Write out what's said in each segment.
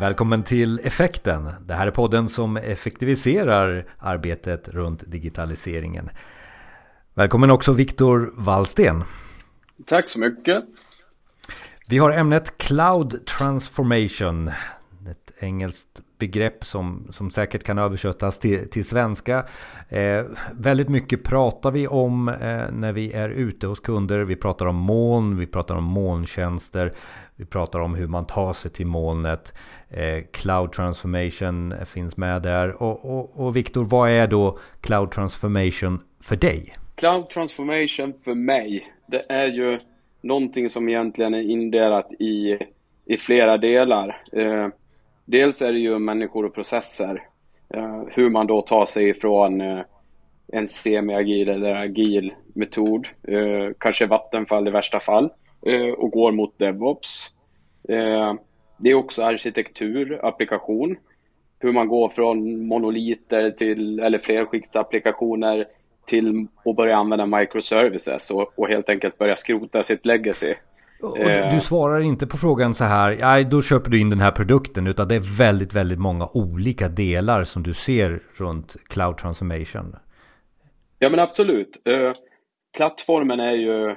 Välkommen till Effekten. Det här är podden som effektiviserar arbetet runt digitaliseringen. Välkommen också Viktor Wallsten. Tack så mycket. Vi har ämnet Cloud Transformation. Ett engelskt begrepp som, som säkert kan översättas till, till svenska. Eh, väldigt mycket pratar vi om eh, när vi är ute hos kunder. Vi pratar om moln, vi pratar om molntjänster, vi pratar om hur man tar sig till molnet. Eh, cloud transformation finns med där. Och, och, och Viktor, vad är då cloud transformation för dig? Cloud transformation för mig, det är ju någonting som egentligen är indelat i, i flera delar. Eh, Dels är det ju människor och processer. Eh, hur man då tar sig ifrån eh, en semi-agil eller agil metod, eh, kanske vattenfall i värsta fall, eh, och går mot DevOps. Eh, det är också arkitektur, applikation. Hur man går från monoliter till, eller flerskiktsapplikationer till att börja använda microservices och, och helt enkelt börja skrota sitt legacy. Och du, du, eh. svarar inte på frågan så här, ja, då köper du in den här produkten, utan det är väldigt, väldigt många olika delar som du ser runt cloud transformation. Ja, men absolut. Uh, plattformen är ju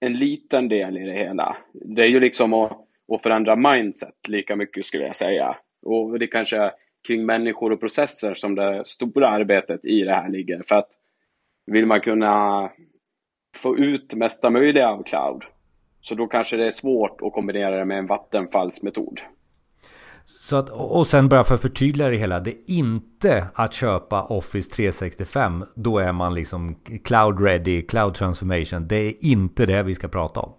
en liten del i det hela. Det är ju liksom att, att förändra mindset lika mycket skulle jag säga. Och det kanske är kring människor och processer som det stora arbetet i det här ligger. För att vill man kunna få ut mesta möjliga av cloud så då kanske det är svårt att kombinera det med en vattenfallsmetod. Så att, och sen bara för att förtydliga det hela, det är inte att köpa Office 365, då är man liksom cloud ready, cloud transformation. Det är inte det vi ska prata om.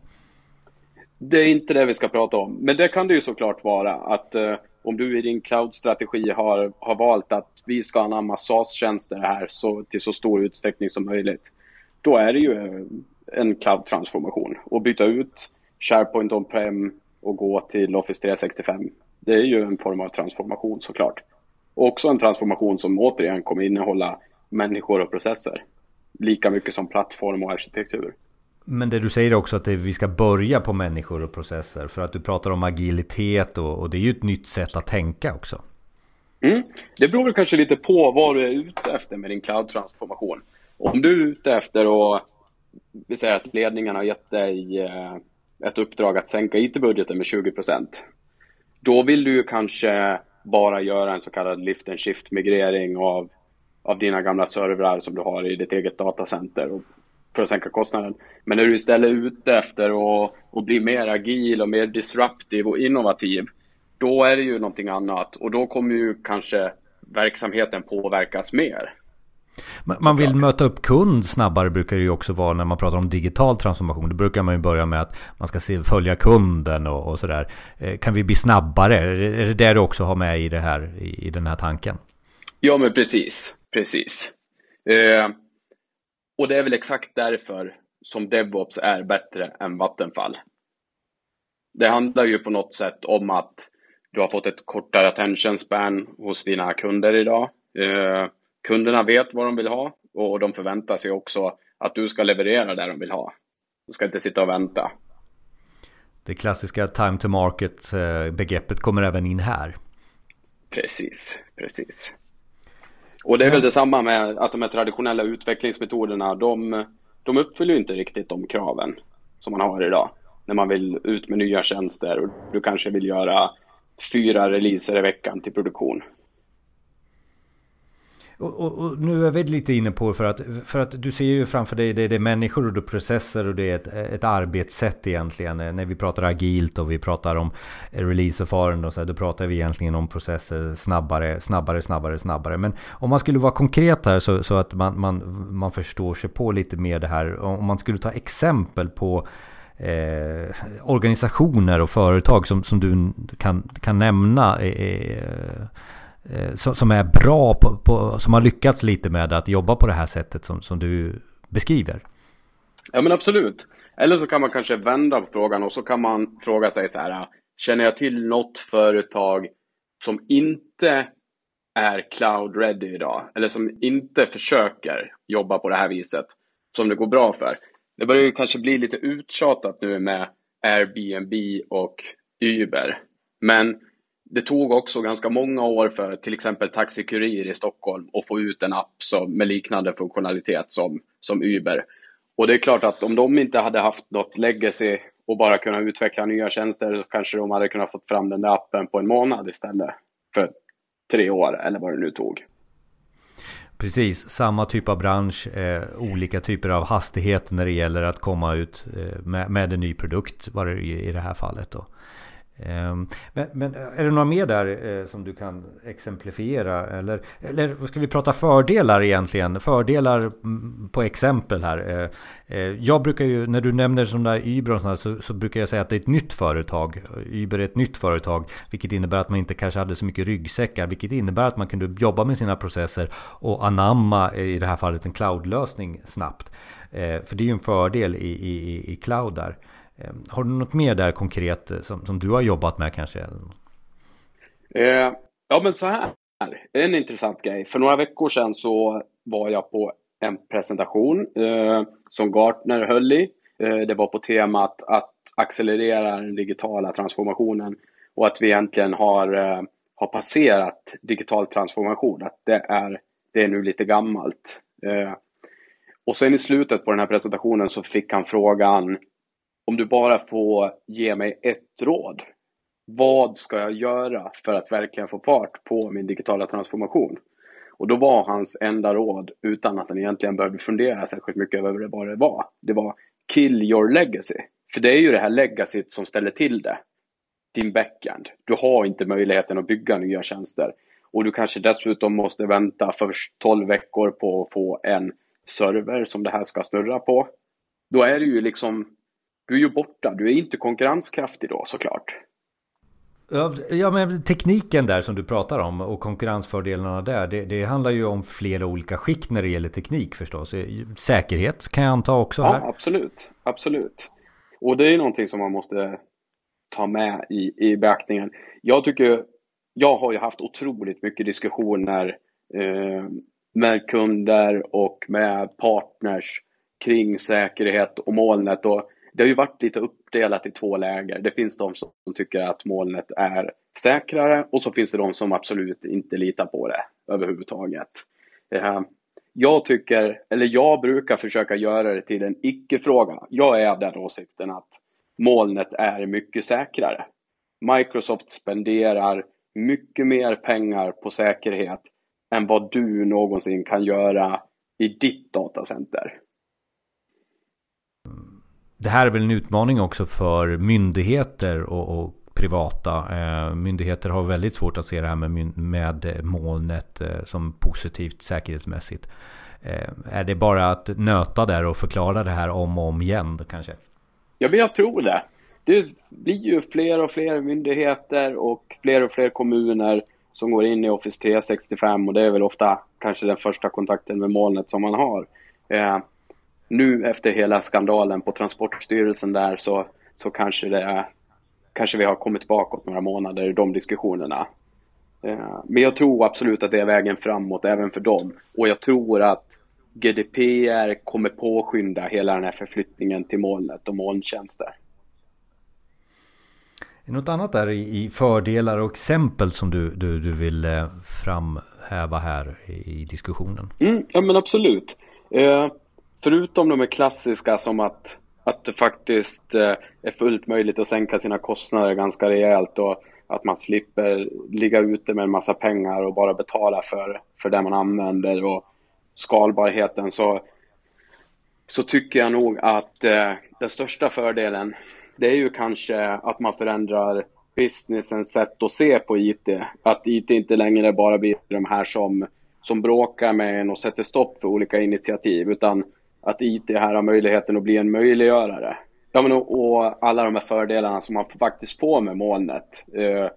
Det är inte det vi ska prata om, men det kan det ju såklart vara att uh, om du i din cloud-strategi har, har valt att vi ska anamma SAS-tjänster här så, till så stor utsträckning som möjligt, då är det ju en cloud-transformation och byta ut SharePoint on-prem och gå till Office 365. Det är ju en form av transformation såklart. Och också en transformation som återigen kommer innehålla människor och processer. Lika mycket som plattform och arkitektur. Men det du säger också att vi ska börja på människor och processer. För att du pratar om agilitet och, och det är ju ett nytt sätt att tänka också. Mm. Det beror väl kanske lite på vad du är ute efter med din cloud-transformation. Om du är ute efter att vi säger att ledningen har gett dig eh, ett uppdrag att sänka IT-budgeten med 20 procent. Då vill du kanske bara göra en så kallad lift and shift migrering av, av dina gamla servrar som du har i ditt eget datacenter och, för att sänka kostnaden. Men är du istället ute efter att, att bli mer agil och mer disruptiv och innovativ, då är det ju någonting annat och då kommer ju kanske verksamheten påverkas mer. Man vill möta upp kund snabbare brukar det ju också vara när man pratar om digital transformation. Då brukar man ju börja med att man ska se, följa kunden och, och sådär. Eh, kan vi bli snabbare? Är det det du också har med i, det här, i, i den här tanken? Ja, men precis. Precis. Eh, och det är väl exakt därför som DevOps är bättre än Vattenfall. Det handlar ju på något sätt om att du har fått ett kortare attention span hos dina kunder idag. Eh, kunderna vet vad de vill ha och de förväntar sig också att du ska leverera det de vill ha. Du ska inte sitta och vänta. Det klassiska time to market eh, begreppet kommer även in här. Precis, precis. Och det är väl detsamma med att de här traditionella utvecklingsmetoderna, de, de uppfyller inte riktigt de kraven som man har idag. När man vill ut med nya tjänster och du kanske vill göra fyra releaser i veckan till produktion. Och, och, och, nu är vi lite inne på för att, för att du ser ju framför dig det, det är människor och det är processer och det är ett, ett arbetssätt egentligen. Eh, när vi pratar agilt och vi pratar om releaseförfarande och så här, då pratar vi egentligen om processer snabbare, snabbare, snabbare, snabbare. Men om man skulle vara konkret här så, så att man, man, man förstår sig på lite mer det här. Om man skulle ta exempel på Eh, organisationer och företag som, som du kan, kan nämna eh, eh Eh, som är bra på, på, som har lyckats lite med att jobba på det här sättet som, som du beskriver? Ja men absolut. Eller så kan man kanske vända på frågan och så kan man fråga sig så här. Känner jag till något företag som inte är cloud ready idag? Eller som inte försöker jobba på det här viset som det går bra för? Det börjar ju kanske bli lite uttjatat nu med Airbnb och Uber. Men det tog också ganska många år för till exempel Taxi Kurir i Stockholm att få ut en app som, med liknande funktionalitet som, som Uber. Och det är klart att om de inte hade haft något legacy och bara kunnat utveckla nya tjänster så kanske de hade kunnat få fram den där appen på en månad istället för tre år eller vad det nu tog. Precis, samma typ av bransch, eh, olika typer av hastighet när det gäller att komma ut eh, med, med, en ny produkt var det i, i det här fallet. Då. Ehm, men, men, är det några mer där eh, som du kan exemplifiera? Eller, eller ska vi prata fördelar egentligen? Fördelar mm, på exempel här. Eh, eh, jag brukar ju, när du nämner sådana där Uber och sådana så, så, brukar jag säga att det är ett nytt företag. Uber är ett nytt företag, vilket innebär att man inte kanske hade så mycket ryggsäckar, vilket innebär att man kunde jobba med sina processer och anamma, i det här fallet, en cloudlösning snabbt. För det är ju en fördel i, i, i cloud där. Ehm, har du något mer där konkret eh, som, som du har jobbat med kanske? Eh, ja, men så här. En intressant grej. För några veckor sedan så var jag på en presentation eh, som Gartner höll i. Eh, det var på temat att accelerera den digitala transformationen och att vi egentligen har, eh, har passerat digital transformation. Att det är, det är nu lite gammalt. Eh, och sen i slutet på den här presentationen så fick han frågan om du bara får ge mig ett råd. Vad ska jag göra för att verkligen få fart på min digitala transformation? Och då var hans enda råd, utan att han egentligen behövde fundera särskilt mycket över vad det var, det var kill your legacy. För det är ju det här legacyt som ställer till det. Din backend. Du har inte möjligheten att bygga nya tjänster. Och du kanske dessutom måste vänta först 12 veckor på att få en server som det här ska snurra på. Då är det ju liksom du är ju borta, du är inte konkurrenskraftig då såklart. Ja, men tekniken där som du pratar om och konkurrensfördelarna där, det, det, handlar ju om flera olika skikt när det gäller teknik förstås. Säkerhet kan jag anta också här? Ja, absolut, absolut. Och det är någonting som man måste ta med i, i beaktningen. Jag tycker, jag har ju haft otroligt mycket diskussioner eh, med kunder och med partners kring säkerhet och molnet. Och det har ju varit lite uppdelat i två läger. Det finns de som tycker att molnet är säkrare och så finns det de som absolut inte litar på det överhuvudtaget. Eh, jag tycker, eller jag brukar försöka göra det till en icke-fråga. Jag är av den åsikten att molnet är mycket säkrare. Microsoft spenderar mycket mer pengar på säkerhet än vad du någonsin kan göra i ditt datacenter det här är väl en utmaning också för myndigheter och, och privata. Eh, myndigheter har väldigt svårt att se det här med, med molnet eh, som positivt säkerhetsmässigt. Eh, är det bara att nöta där och förklara det här om och om igen kanske? Ja, men jag tror det. Det blir ju fler och fler myndigheter och fler och fler kommuner som går in i Office 365 och det är väl ofta kanske den första kontakten med molnet som man har. Eh, Eh, nu efter hela skandalen på Transportstyrelsen där så, så kanske, det kanske vi har kommit bakåt några månader i de diskussionerna. Eh, men jag tror absolut att det är vägen framåt även för dem. Och jag tror att GDPR kommer påskynda hela den här förflyttningen till molnet och molntjänster. Något annat där i fördelar och exempel som du, du, du vill eh, framhäva här i diskussionen? Mm, ja men absolut. Förutom de här klassiska som att, att det faktiskt eh, är fullt möjligt att sänka sina kostnader ganska rejält och att man slipper ligga ute med en massa pengar och bara betala för, för det man använder och skalbarheten så, så tycker jag nog att eh, den största fördelen det är ju kanske att man förändrar businessens sätt att se på IT. Att IT inte längre bara blir de här som, som bråkar med en och sätter stopp för olika initiativ utan att IT här har möjligheten att bli en möjliggörare. Ja, men och, och alla de här fördelarna som man faktiskt får med molnet. Eh,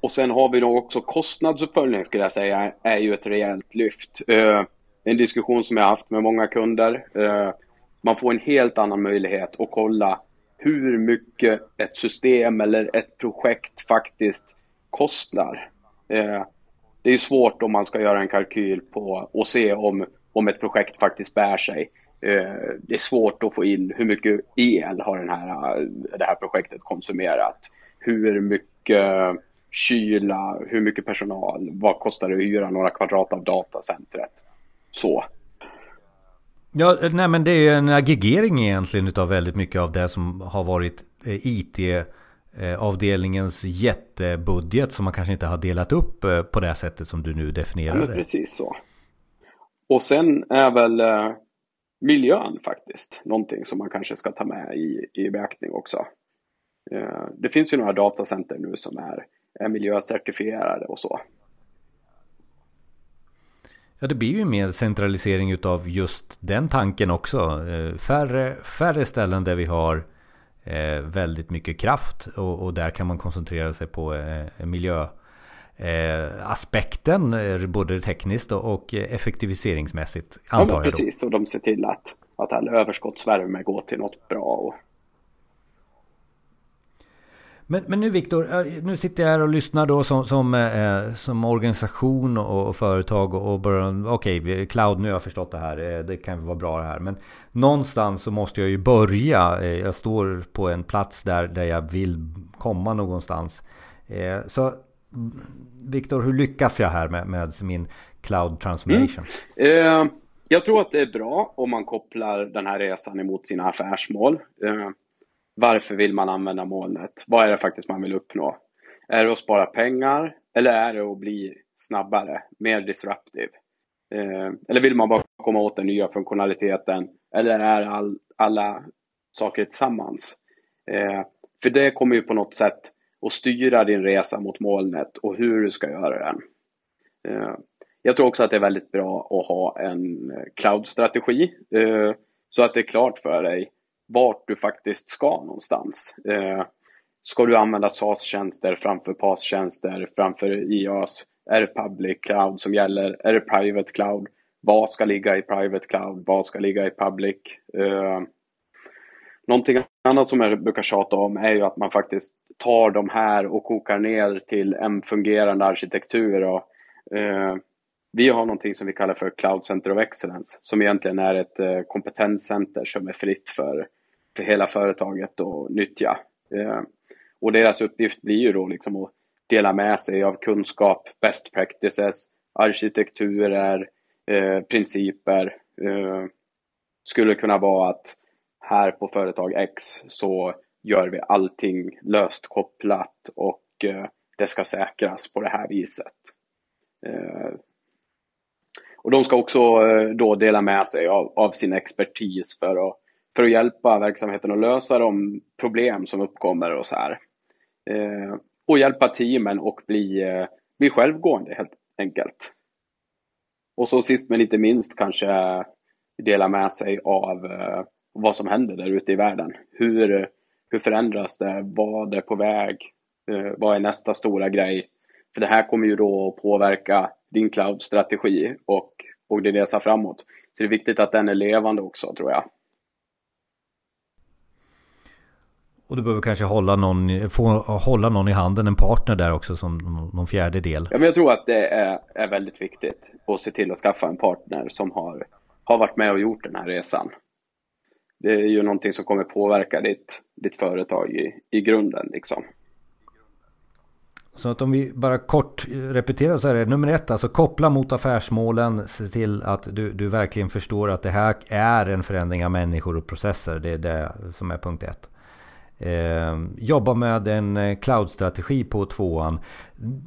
och sen har vi då också kostnadsuppföljning skulle jag säga är ju ett rejält lyft. Eh, en diskussion som jag haft med många kunder. Eh, man får en helt annan möjlighet att kolla hur mycket ett system eller ett projekt faktiskt kostar. Eh, det är svårt om man ska göra en kalkyl på och se om om ett projekt faktiskt bär sig. Eh, det är svårt att få in hur mycket el har den här, det här projektet konsumerat. Hur mycket eh, kyla, hur mycket personal, vad kostar det att hyra några kvadrat av datacentret. Så. Ja, nej men det är en aggregering egentligen utav väldigt mycket av det som har varit eh, IT eh, avdelningens jättebudget som man kanske inte har delat upp eh, på det sättet som du nu definierar ja, precis så. Och sen är väl eh, miljön faktiskt någonting som man kanske ska ta med i, i beaktning också. Eh, det finns ju några datacenter nu som är, är miljöcertifierade och så. Ja, det blir ju mer centralisering utav just den tanken också. Eh, färre, färre ställen där vi har väldigt mycket kraft och, och där kan man koncentrera sig på miljö miljöaspekten, både tekniskt och effektiviseringsmässigt. Antar ja, precis. Och de ser till att, att all överskottsvärme går till något bra. Och, men, men nu Viktor, nu sitter jag här och lyssnar då som, som, eh, som organisation och, företag och, bara okej, okay, cloud, nu har jag förstått det här, eh, det kan vara bra det här. Men någonstans så måste jag ju börja. Eh, jag står på en plats där, där jag vill komma någonstans. Eh, så Viktor, hur lyckas jag här med, med min cloud transformation? Mm. Eh, jag tror att det är bra om man kopplar den här resan emot sina affärsmål. Eh, varför vill man använda molnet? Vad är det faktiskt man vill uppnå? Är det att spara pengar eller är det att bli snabbare, mer disruptive? Eh, eller vill man bara komma åt den nya funktionaliteten? Eller är all, alla saker tillsammans? Eh, för det kommer ju på något sätt och styra din resa mot molnet och hur du ska göra den. Eh, jag tror också att det är väldigt bra att ha en cloud-strategi eh, så att det är klart för dig vart du faktiskt ska någonstans. Eh, ska du använda SAS-tjänster framför PAS-tjänster, framför IA's? Är det public cloud som gäller? Är det private cloud? Vad ska ligga i private cloud? Vad ska ligga i public? Någonting annat som jag brukar tjata om är ju att man faktiskt tar de här och kokar ner till en fungerande arkitektur. Och, eh, vi har någonting som vi kallar för Cloud Center of Excellence som egentligen är ett eh, kompetenscenter som är fritt för för hela företaget att nyttja. Eh, och deras uppgift blir ju då liksom att dela med sig av kunskap, best practices, arkitekturer, eh, principer. Eh, skulle kunna vara att här på företag X så gör vi allting löst kopplat och eh, det ska säkras på det här viset. Eh, och de ska också eh, då dela med sig av, av sin expertis för att för att hjälpa verksamheten att lösa de problem som uppkommer och så här. Och hjälpa teamen och bli, bli självgående helt enkelt. Och så sist men inte minst kanske dela med sig av eh, vad som händer där ute i världen. Hur, hur förändras det? Vad är på väg? Eh, vad är nästa stora grej? För det här kommer ju då att påverka din cloud-strategi och, och din resa framåt. Så det är viktigt att den är levande också tror jag. Och du behöver kanske hålla någon, få hålla någon i handen, en partner där också som någon fjärde del. Ja, men jag tror att det är, är väldigt viktigt att se till att skaffa en partner som har, har varit med och gjort den här resan. Det är ju någonting som kommer påverka ditt, ditt företag i, i grunden liksom. Så att om vi bara kort repeterar så är det nummer ett, alltså koppla mot affärsmålen, se till att du, du verkligen förstår att det här är en förändring av människor och processer. Det är det som är punkt ett. Eh, jobba med en eh, cloud-strategi på tvåan.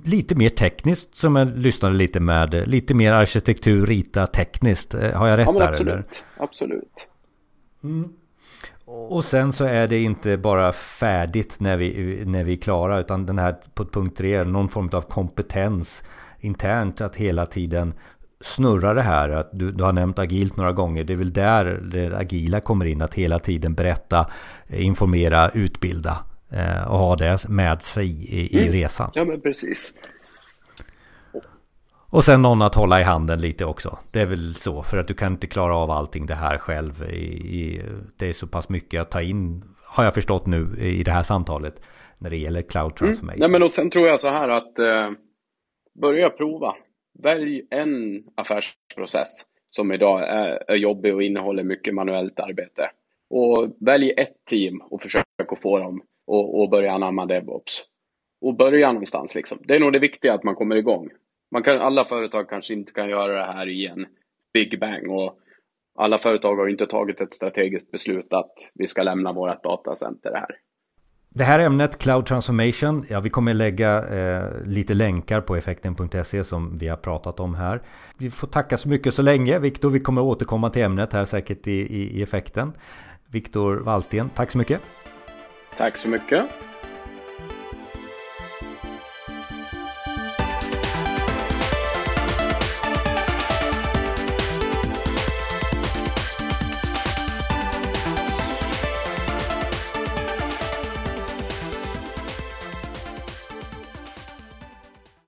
Lite mer tekniskt som jag lyssnade lite med. Lite mer arkitektur, rita tekniskt. Eh, har jag rätt ja, där? Absolut, eller? absolut. Mm. Och sen så är det inte bara färdigt när vi, när vi är klara utan den här på punkt tre, någon form av kompetens internt att hela tiden snurra det här. Att du, du har nämnt agilt några gånger. Det är väl där det agila kommer in. Att hela tiden berätta, informera, utbilda. Eh, och ha det med sig i, i mm. resan. Ja men precis. Och sen någon att hålla i handen lite också. Det är väl så. För att du kan inte klara av allting det här själv. I, i, det är så pass mycket att ta in. Har jag förstått nu i det här samtalet. När det gäller cloud mm. transformation. Mm. Nej men och sen tror jag så här att. Eh, börja prova. Välj en affärsprocess som idag är, är jobbig och innehåller mycket manuellt arbete. Och välj ett team och försök att få dem och, och börja anamma DevOps. och börja någonstans. Liksom. Det är nog det viktiga att man kommer igång. Man kan, alla företag kanske inte kan göra det här i en big bang och alla företag har inte tagit ett strategiskt beslut att vi ska lämna vårt datacenter här. Det här ämnet, Cloud Transformation, ja vi kommer lägga eh, lite länkar på effekten.se som vi har pratat om här. Vi får tacka så mycket så länge Viktor, vi kommer återkomma till ämnet här säkert i, i, i effekten. Viktor Wallsten, tack så mycket. Tack så mycket.